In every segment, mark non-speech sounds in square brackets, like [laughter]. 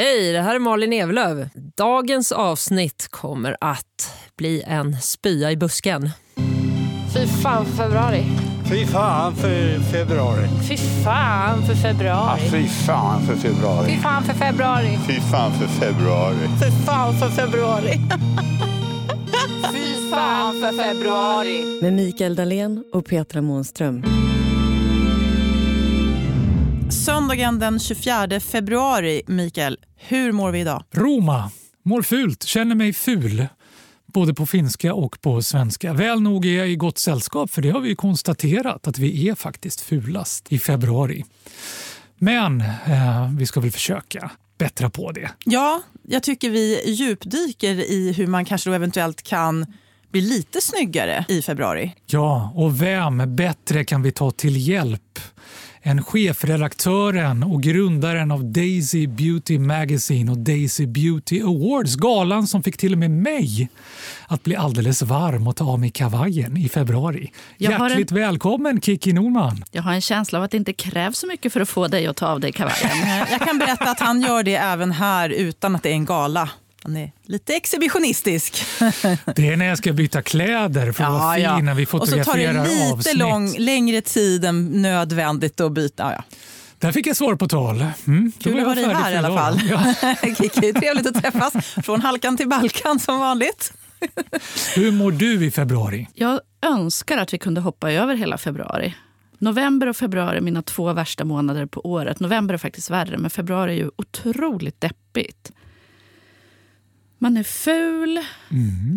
Hej, det här är Malin Evlöv. Dagens avsnitt kommer att bli en spya i busken. Fy fan för februari. Fy fan för februari. Fy fan för februari. Ja, fy fan för februari. Fy fan för februari. Fy fan för februari. Fy fan för februari. fy fan för februari. Med Mikael Dahlén och Petra Månström. Söndagen den 24 februari, Mikael. Hur mår vi idag? Roma. Mår fult, känner mig ful. Både på finska och på svenska. Väl nog är jag i gott sällskap för det har vi konstaterat att vi är faktiskt fulast i februari. Men eh, vi ska väl försöka bättra på det. Ja, jag tycker vi djupdyker i hur man kanske då eventuellt kan bli lite snyggare i februari. Ja, och vem bättre kan vi ta till hjälp än chefredaktören och grundaren av Daisy Beauty Magazine och Daisy Beauty Awards. Galan som fick till och med mig att bli alldeles varm och ta av mig kavajen i februari. Jag Hjärtligt välkommen Kiki Norman! Jag har en känsla av att det inte krävs så mycket för att få dig att ta av dig kavajen. [laughs] Jag kan berätta att han gör det även här utan att det är en gala. Han är lite exhibitionistisk. [laughs] Det är när jag ska byta kläder för att vara fin när vi Och så tar fotograferar det lite avsnitt. lång, längre tid än nödvändigt att byta. Ja, ja. Där fick jag svar på tal. Mm, Kul var att ha dig här i alla fall. Ja. [laughs] Kiki, trevligt att träffas. Från halkan till Balkan som vanligt. Hur mår du i februari? Jag önskar att vi kunde hoppa över hela februari. November och februari är mina två värsta månader på året. November är faktiskt värre, men februari är ju otroligt deppigt. Man är ful,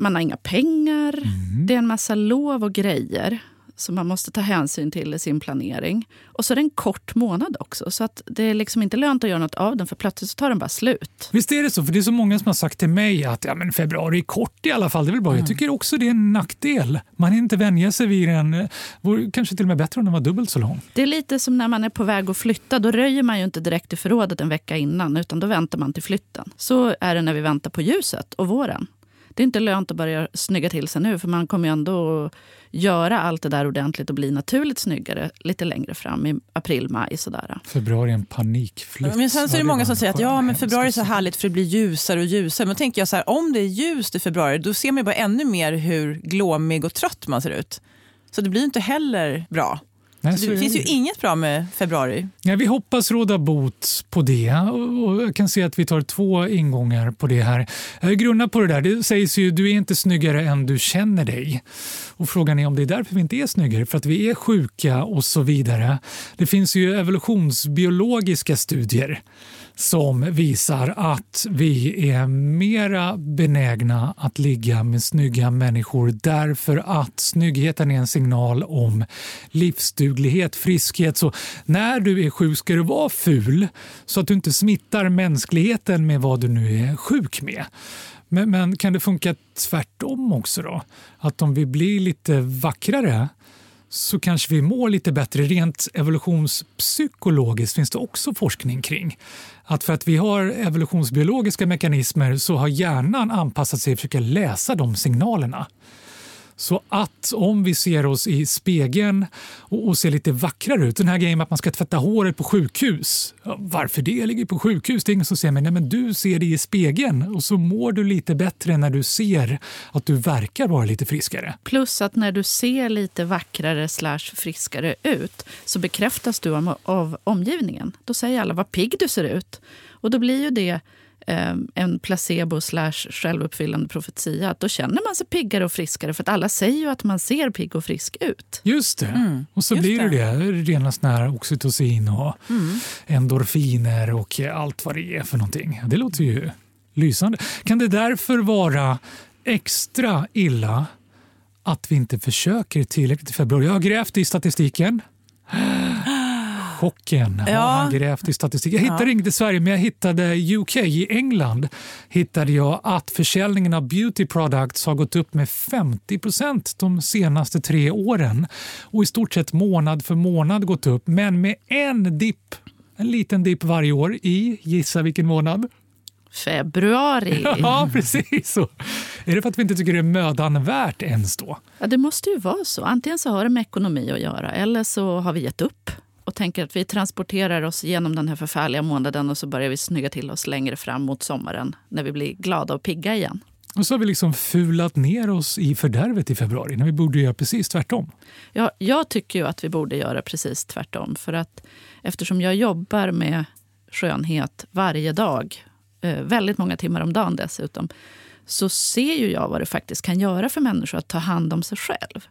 man har inga pengar, det är en massa lov och grejer som man måste ta hänsyn till i sin planering. Och så är det en kort månad också, så att det är liksom inte lönt att göra något av den för plötsligt så tar den bara slut. Visst är det så? För det är så många som har sagt till mig att ja, men februari är kort i alla fall. Det är väl bra. Jag tycker också det är en nackdel. Man hinner inte vänja sig vid den. Vore kanske till och med bättre om den var dubbelt så lång. Det är lite som när man är på väg att flytta. Då röjer man ju inte direkt i förrådet en vecka innan, utan då väntar man till flytten. Så är det när vi väntar på ljuset och våren. Det är inte lönt att börja snygga till sig nu, för man kommer ju ändå att göra allt det där ordentligt och bli naturligt snyggare lite längre fram i april, maj. Sådär. Februari är en panikflytt. Men sen så är det många som säger att ja, men februari är så härligt för det blir ljusare och ljusare. Men då tänker jag så här, om det är ljust i februari då ser man ju bara ännu mer hur glåmig och trött man ser ut. Så det blir inte heller bra. Nej, Så det finns ju inget bra med februari. Ja, vi hoppas råda bot på det och jag kan se att vi tar två ingångar på det här. Jag grunnar på det där. Det sägs ju du är inte snyggare än du känner dig. Och Frågan är om det är därför vi inte är snyggare, för att vi är sjuka och så vidare. Det finns ju evolutionsbiologiska studier som visar att vi är mera benägna att ligga med snygga människor därför att snyggheten är en signal om livsduglighet, friskhet. Så när du är sjuk ska du vara ful så att du inte smittar mänskligheten med vad du nu är sjuk med. Men, men kan det funka tvärtom också då? Att om vi blir lite vackrare så kanske vi mår lite bättre. Rent evolutionspsykologiskt finns det också forskning kring. Att för att vi har evolutionsbiologiska mekanismer så har hjärnan anpassat sig att försöka läsa de signalerna. Så att om vi ser oss i spegeln och, och ser lite vackrare ut, den här grejen med att man ska tvätta håret på sjukhus. Varför det? Jag ligger på sjukhus. Det är ingen som säger mig. nej, men du ser det i spegeln och så mår du lite bättre när du ser att du verkar vara lite friskare. Plus att när du ser lite vackrare slash friskare ut så bekräftas du av, av omgivningen. Då säger alla vad pigg du ser ut. Och då blir ju det en placebo slash självuppfyllande profetia. Att då känner man sig piggare och friskare för att alla säger ju att man ser pigg och frisk ut. Just det. och så just blir det det. Rena här oxytocin och endorfiner och allt vad det är för någonting. Det låter ju lysande. Kan det därför vara extra illa att vi inte försöker tillräckligt i februari? Jag har grävt i statistiken. Chocken. Har Ja. han grävt i statistik. Jag hittade inget i Sverige, men jag hittade UK. I England hittade jag att försäljningen av beauty products har gått upp med 50% de senaste tre åren. Och i stort sett månad för månad gått upp, men med en dipp. En liten dipp varje år i, gissa vilken månad? Februari. [laughs] Ja, precis. Så. Är det för att vi inte tycker det är mödan värt ens då? Ja, det måste ju vara så. Antingen så har det med ekonomi att göra eller så har vi gett upp och tänker att vi transporterar oss genom den här förfärliga månaden och så börjar vi snygga till oss längre fram mot sommaren när vi blir glada och pigga igen. Och så har vi liksom fulat ner oss i fördärvet i februari när vi borde göra precis tvärtom. Ja, jag tycker ju att vi borde göra precis tvärtom. För att eftersom jag jobbar med skönhet varje dag, eh, väldigt många timmar om dagen dessutom, så ser ju jag vad det faktiskt kan göra för människor att ta hand om sig själv.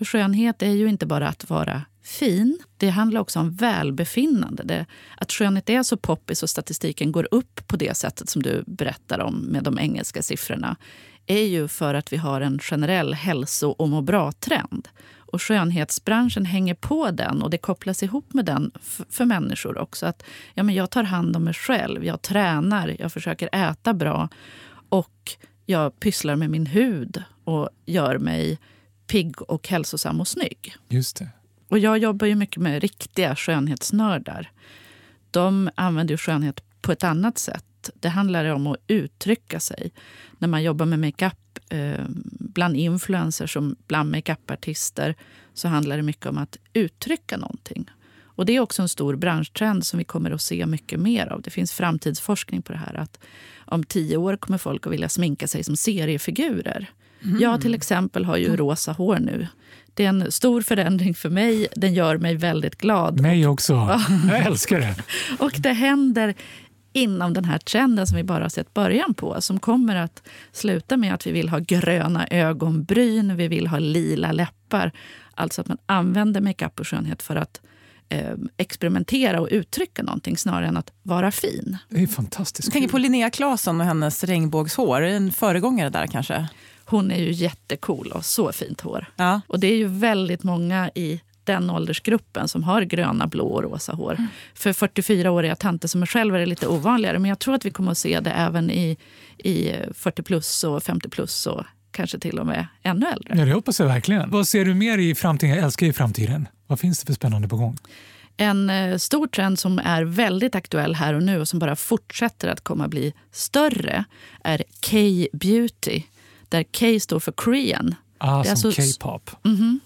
För skönhet är ju inte bara att vara fin. Det handlar också om välbefinnande. Det, att skönhet är så poppis och statistiken går upp på det sättet som du berättar om med de engelska siffrorna är ju för att vi har en generell hälso och må bra-trend. Och skönhetsbranschen hänger på den och det kopplas ihop med den för människor också. Att ja, men Jag tar hand om mig själv, jag tränar, jag försöker äta bra och jag pysslar med min hud och gör mig pigg och hälsosam och snygg. Just det. Och jag jobbar ju mycket med riktiga skönhetsnördar. De använder ju skönhet på ett annat sätt. Det handlar om att uttrycka sig. När man jobbar med makeup eh, bland influencers och bland makeupartister så handlar det mycket om att uttrycka någonting. Och Det är också en stor branschtrend som vi kommer att se mycket mer av. Det finns framtidsforskning på det här. att Om tio år kommer folk att vilja sminka sig som seriefigurer. Mm. Jag till exempel har ju rosa hår nu. Det är en stor förändring för mig. Den gör mig väldigt glad. Mig också. Jag älskar det. [laughs] och det händer inom den här trenden som vi bara har sett början på. Som kommer att sluta med att vi vill ha gröna ögonbryn, vi vill ha lila läppar. Alltså att man använder makeup och skönhet för att eh, experimentera och uttrycka någonting snarare än att vara fin. Det är fantastiskt Jag tänker på Linnea Claesson och hennes regnbågshår. En föregångare där kanske? Hon är ju jättecool och så fint hår. Ja. Och det är ju väldigt många i den åldersgruppen som har gröna, blå och rosa hår. Mm. För 44-åriga tanter som är själv är det lite ovanligare. Men jag tror att vi kommer att se det även i, i 40 plus och 50 plus och kanske till och med ännu äldre. Ja, det hoppas jag verkligen. Vad ser du mer i framtiden? Jag älskar i framtiden. Vad finns det för spännande på gång? En eh, stor trend som är väldigt aktuell här och nu och som bara fortsätter att komma att bli större är K-beauty där K står för Korean. Ah, som alltså, K-pop. Mm -hmm.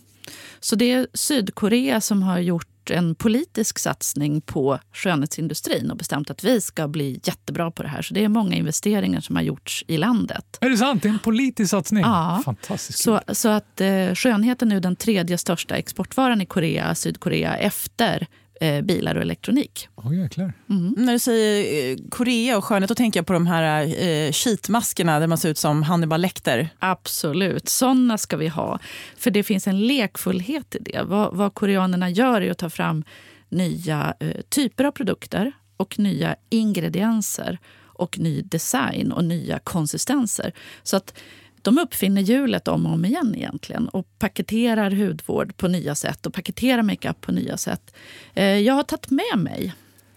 Så det är Sydkorea som har gjort en politisk satsning på skönhetsindustrin och bestämt att vi ska bli jättebra på det här. Så det är många investeringar som har gjorts i landet. Är det sant? Det är en politisk satsning? Ja. Fantastiskt. Så, så att eh, skönhet är nu den tredje största exportvaran i Korea, Sydkorea efter eh, bilar och elektronik. Oh, jäklar. Mm. När du säger eh, Korea och skönhet, då tänker jag på de här eh, sheetmaskerna där man ser ut som Hannibal Lecter. Absolut, såna ska vi ha. För det finns en lekfullhet i det. Vad, vad koreanerna gör är att ta fram nya eh, typer av produkter och nya ingredienser och ny design och nya konsistenser. Så att de uppfinner hjulet om och om igen egentligen och paketerar hudvård på nya sätt och paketerar makeup på nya sätt. Eh, jag har tagit med mig,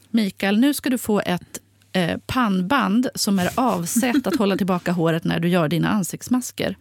Mikael, nu ska du få ett eh, pannband som är avsett att hålla tillbaka håret när du gör dina ansiktsmasker.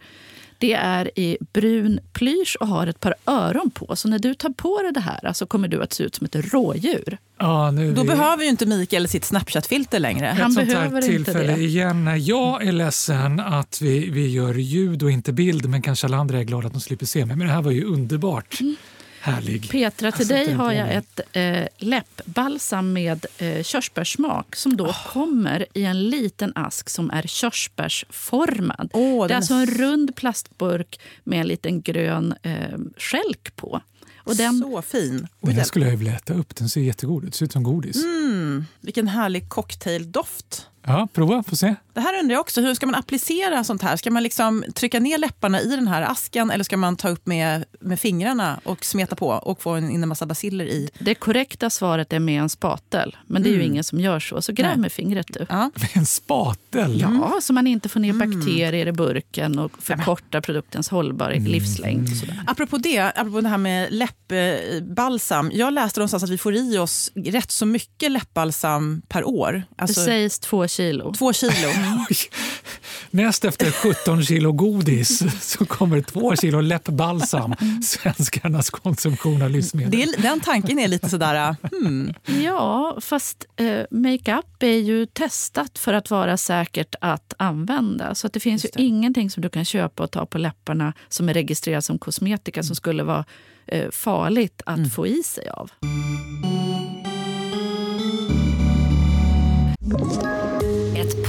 Det är i brun plysch och har ett par öron på. Så när du tar på dig det här så kommer du att se ut som ett rådjur. Ja, nu Då vi... behöver ju inte Mikael sitt Snapchat-filter längre. Han ett behöver sånt tillfälle inte det. igen när jag är ledsen att vi, vi gör ljud och inte bild men kanske alla andra är glada att de slipper se mig. Men det här var ju underbart. Mm. Härlig. Petra, till dig har jag ett eh, läppbalsam med eh, körsbärssmak som då oh. kommer i en liten ask som är körsbärsformad. Oh, det är alltså en rund plastburk med en liten grön eh, skälk på. Och den, så fin. Och den skulle jag vilja äta upp. Den ser jättegod ut. ser ut som godis. Mm, vilken härlig cocktaildoft. Ja, prova. Få se. Det här undrar jag också. Hur ska man applicera sånt här? Ska man liksom trycka ner läpparna i den här asken eller ska man ta upp med, med fingrarna och smeta på och få in en massa basiller i? Det korrekta svaret är med en spatel. Men det är mm. ju ingen som gör så. Så gräv med fingret du. Ja. Med [laughs] en spatel? Ja, så man inte får ner mm. bakterier i burken och förkortar produktens hållbar mm. livslängd. Och sådär. Apropå det, apropå det här med läppbalsam. Jag läste någonstans att vi får i oss rätt så mycket läppbalsam per år. Alltså, det sägs två kilo. Två kilo. [laughs] Näst efter 17 kilo godis [laughs] så kommer två kilo läppbalsam. Mm. Svenskarnas konsumtion av livsmedel. Är, den tanken är lite sådär... Uh, hmm. Ja, fast eh, makeup är ju testat för att vara säkert att använda. Så att det finns det. ju ingenting som du kan köpa och ta på läpparna som är registrerat som kosmetika mm. som skulle vara eh, farligt att mm. få i sig av.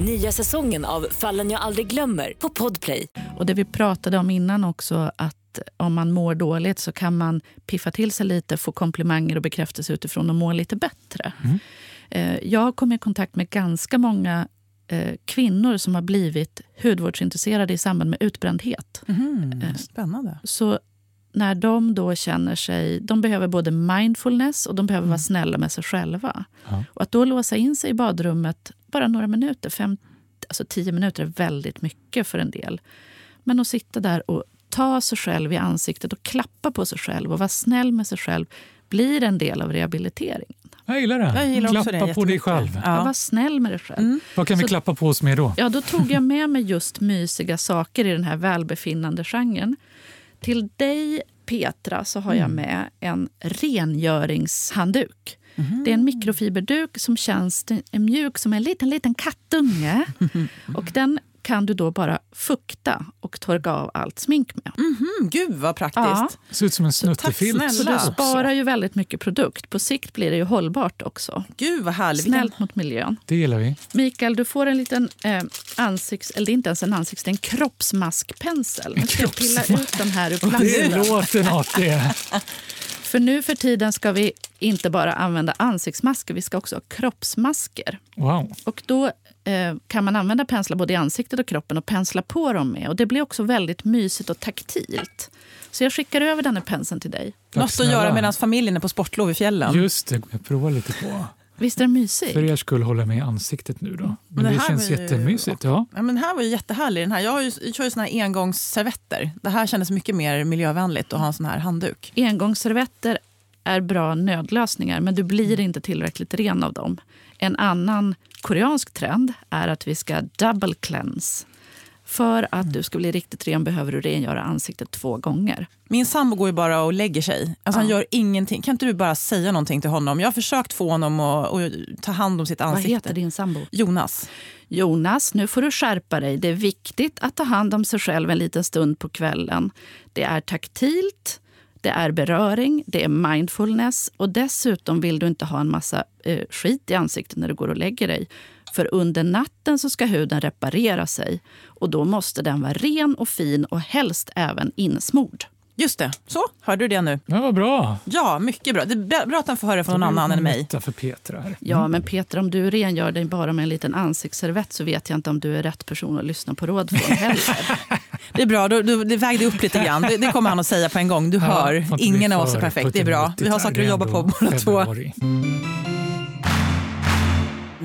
Nya säsongen av Fallen jag aldrig glömmer på Podplay. Och det vi pratade om innan också, att om man mår dåligt så kan man piffa till sig lite, få komplimanger och bekräftelse utifrån och må lite bättre. Mm. Jag har kommit i kontakt med ganska många kvinnor som har blivit hudvårdsintresserade i samband med utbrändhet. Mm, spännande. Så när de då känner sig... De behöver både mindfulness och de behöver mm. vara snälla med sig själva. Ja. Och att då låsa in sig i badrummet bara några minuter, fem, alltså tio minuter är väldigt mycket för en del. Men att sitta där och ta sig själv i ansiktet och klappa på sig själv och vara snäll med sig själv blir en del av rehabiliteringen. Jag gillar det. Jag gillar klappa det på dig själv. Ja. Var snäll med dig själv. Mm. Vad kan vi Så, klappa på oss med då? Ja, då tog jag med mig just mysiga saker i den här välbefinnande genren. Till dig, Petra, så har jag Mm. med en rengöringshandduk. Mhm. Det är en mikrofiberduk som känns mjuk som en liten, liten kattunge. [laughs] Och den kan du då bara fukta och torka av allt smink med. Mm, gud vad praktiskt. Ja. Det ser ut som en snuttefilt. Så du sparar ju väldigt mycket produkt. På sikt blir det ju hållbart också. Gud vad härligt. Snällt mot miljön. Det gillar vi. Mikael, du får en liten eh, ansikts... Eller det är inte ens en ansikts, det är en kroppsmaskpensel. Nu ska jag pilla ut den här ur [laughs] Det plasten. låter något det. [laughs] För nu för tiden ska vi inte bara använda ansiktsmasker, vi ska också ha kroppsmasker. Wow. Och då eh, kan man använda penslar både i ansiktet och kroppen och pensla på dem med. Och det blir också väldigt mysigt och taktilt. Så jag skickar över den här penseln till dig. Tack Något att snälla. göra medan familjen är på sportlov i fjällen. Just det, jag provar lite på. Visst är den mysig? För er skull hålla mig i ansiktet nu då. Men, det det, här känns ju- jättemysigt. Ja. Ja, men den här var ju jättehärlig. Den här. Jag, har ju, jag kör ju såna här engångsservetter. Det här kändes mycket mer miljövänligt att ha en sån här handduk. Engångsservetter är bra nödlösningar, men du blir inte tillräckligt ren av dem. En annan koreansk trend är att vi ska double cleanse. För att du ska bli riktigt ren behöver du rengöra ansiktet två gånger. Min sambo går ju bara och lägger sig. Alltså Han gör ingenting. Kan inte du bara säga någonting till honom? Jag har försökt få honom att, att ta hand om sitt Vad ansikte. heter din sambo? Jonas. Jonas, nu får du skärpa dig. Det är viktigt att ta hand om sig själv en liten stund på kvällen. Det är taktilt, det är beröring, det är mindfulness och dessutom vill du inte ha en massa eh, skit i ansiktet när du går och lägger dig. För under natten så ska huden reparera sig och då måste den vara ren och fin och helst även insmord. Just det. Så, hörde du det nu? Ja, vad bra. Ja, mycket bra. Det är bra att han får höra från någon annan än mig. För Petra här. Ja, men Peter, om du rengör dig bara med en liten ansiktsservett så vet jag inte om du är rätt person att lyssna på råd från heller. [laughs] Det är bra, då, då, det vägde upp lite grann. Det, det kommer han att säga på en gång. Du Ja, hör, ingen av oss är perfekt. Det är bra. Vi har saker att jobba Det på båda två.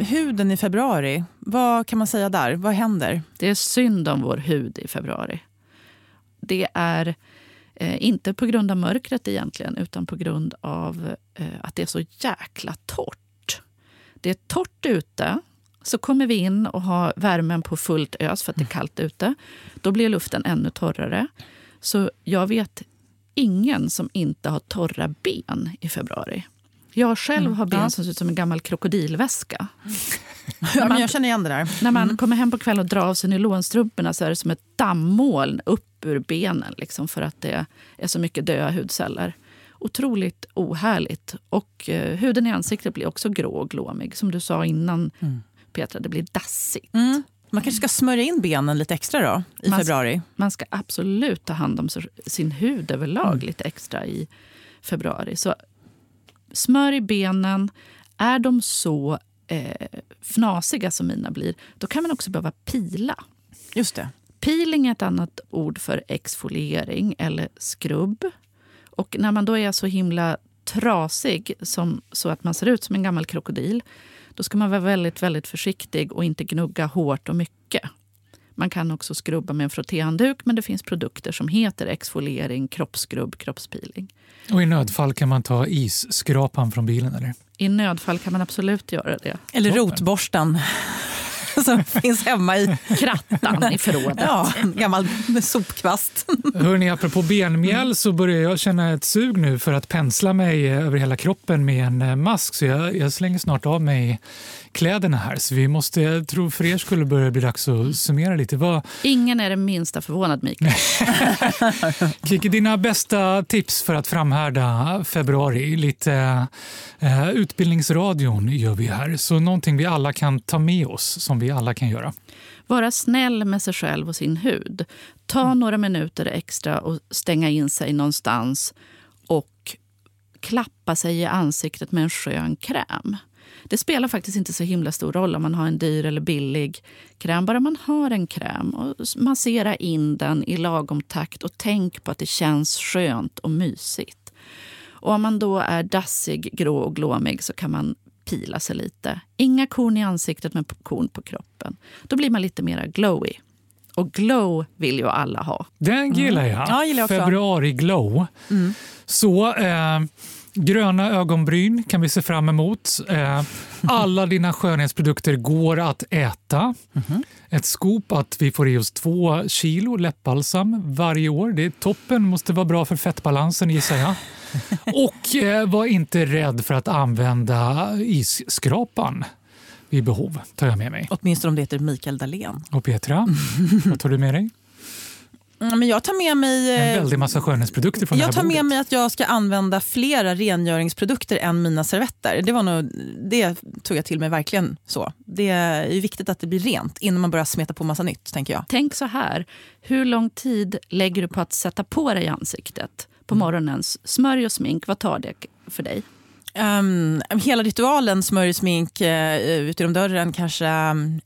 Huden i februari, vad kan man säga där? Vad händer? Det är synd om vår hud i februari. Det är eh, inte på grund av mörkret egentligen, utan på grund av eh, att det är så jäkla torrt. Det är torrt ute. Så kommer vi in och har värmen på fullt ös för att det är kallt ute. Då blir luften ännu torrare. Så jag vet ingen som inte har torra ben i februari. Jag själv har ben Ja. som ser ut som en gammal krokodilväska. [laughs] Ja, men jag känner igen det där. När man Mm. kommer hem på kvällen och drar av sig nylonstrumporna så är det som ett dammoln upp ur benen liksom, för att det är så mycket döda hudceller. Otroligt ohärligt. Och eh, huden i ansiktet blir också grå och glåmig. Som du sa innan, Petra, det blir dassigt. Mm. Man kanske ska smörja in benen lite extra då, i Man- februari. Man ska absolut ta hand om sin hud överlag Mm. lite extra i februari. Så smörj benen. Är de så eh, fnasiga som mina blir, då kan man också behöva pila. Just det. Peeling är ett annat ord för exfoliering eller skrubb. Och när man då är så himla trasig som, så att man ser ut som en gammal krokodil då ska man vara väldigt, väldigt försiktig och inte gnugga hårt och mycket. Man kan också skrubba med en frottéhandduk men det finns produkter som heter exfoliering, kroppsskrubb, kroppspeeling. Och i nödfall kan man ta isskrapan från bilen eller? I nödfall kan man absolut göra det. Eller Toppen. [laughs] som finns hemma i Krattan i förrådet. ja, en gammal sopkvast. Hörrni, apropå benmjöl så börjar jag känna ett sug nu för att pensla mig över hela kroppen med en eh, mask. Så jag, jag slänger snart av mig kläderna här. Så vi måste, jag tror för er skulle börja bli dags att summera lite. Vad, Ingen är det minsta förvånad, Mikael. [laughs] Kiki, dina bästa tips för att framhärda februari? Lite eh, utbildningsradion gör vi här. Så någonting vi alla kan ta med oss, som vi alla kan göra. Vara snäll med sig själv och sin hud. Ta några minuter extra och stänga in sig någonstans och klappa sig i ansiktet med en skön kräm. Det spelar faktiskt inte så himla stor roll om man har en dyr eller billig kräm. Bara man har en kräm och massera in den i lagom takt och tänk på att det känns skönt och mysigt. Och om man då är dassig, grå och glåmig så kan man pila sig lite. Inga korn i ansiktet men korn på kroppen. Då blir man lite mer glowy. Och glow vill ju alla ha. Den gillar jag. Ja, gillar jag också. Februari glow. Så eh, gröna ögonbryn kan vi se fram emot. Eh, alla dina skönhetsprodukter går att äta. Ett scoop att vi får i oss två kilo läppbalsam varje år. Det är toppen, måste vara bra för fettbalansen gissar jag. [laughs] Och eh, var inte rädd för att använda isskrapan vid behov, tar jag med mig. Åtminstone om det heter Mikael Dahlén. Och Petra, [laughs] vad tar du med dig? Mm, Men jag tar med mig... eh, En väldig massa skönhetsprodukter från det Jag här tar med bordet. mig att jag ska använda flera rengöringsprodukter än mina servetter. Det, var nog, det tog jag till mig verkligen så. Det är viktigt att det blir rent innan man börjar smeta på massa nytt. tänker jag. Tänk så här. Hur lång tid lägger du på att sätta på dig ansiktet på morgonens smörj och smink? Vad tar det för dig? Um, hela ritualen, smörj, smink, uh, ut genom dörren, kanske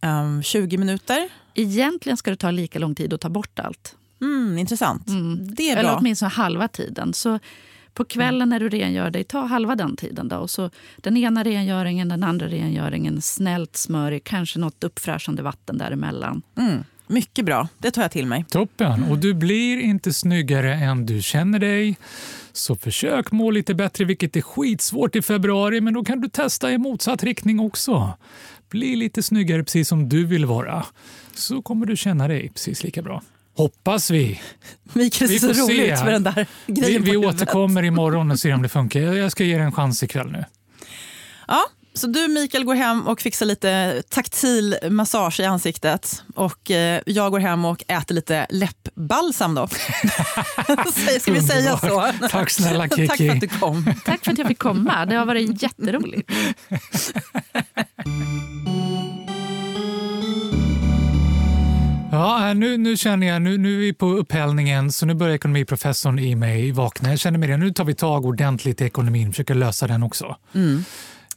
um, 20 minuter. Egentligen ska det ta lika lång tid att ta bort allt. Mm, intressant. Det är Eller bra. åtminstone halva tiden. Så på kvällen när du rengör dig, ta halva den tiden. Då. Och så den ena rengöringen, den andra rengöringen, snällt smörj, kanske något uppfräschande vatten däremellan. Mm, mycket bra. Det tar jag till mig. Toppen! Och du blir inte snyggare än du känner dig. Så försök må lite bättre, vilket är skitsvårt i februari, men då kan du testa i motsatt riktning också. Bli lite snyggare precis som du vill vara, så kommer du känna dig precis lika bra. Hoppas vi. Mikael Vi ser så får se. rolig ut med den där Vi, grejen vi huvudet. återkommer imorgon och ser om det funkar. Jag ska ge er en chans ikväll nu. Ja, så du Mikael går hem och fixar lite taktil massage i ansiktet. Och eh, jag går hem och äter lite läppbalsam då. [laughs] Ska vi säga så? Tack snälla Kiki. [laughs] Tack för att du kom. Tack för att jag fick komma. Det har varit jätteroligt. [laughs] Ja, nu, nu känner jag, nu, nu är vi på upphällningen så nu börjar ekonomiprofessorn i mig vakna. Jag känner med det. Nu tar vi tag ordentligt i ekonomin, försöker lösa den också.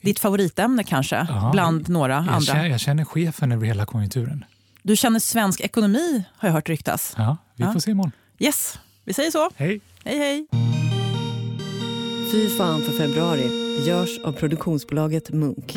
Ditt favoritämne kanske, Ja, bland några Jag andra. känner, jag känner chefen över hela konjunkturen. Du känner svensk ekonomi har jag hört ryktas. Ja, vi Ja. får se imorgon. Yes, vi säger så. Hej! Hej hej. Fy fan för februari görs av produktionsbolaget Munk.